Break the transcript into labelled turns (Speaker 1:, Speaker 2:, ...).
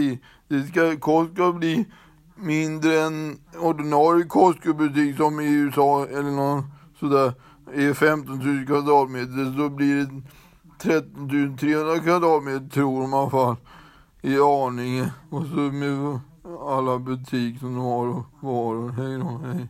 Speaker 1: bli, det ska, Costco bli mindre än ordinarie Costco-butik som i USA eller någon sådär är 15 000 kvadratmeter så blir det 13 300 kvadratmeter tror man i alla fall i Arninge och så med alla butiker som de har och varor. Hej då, hej.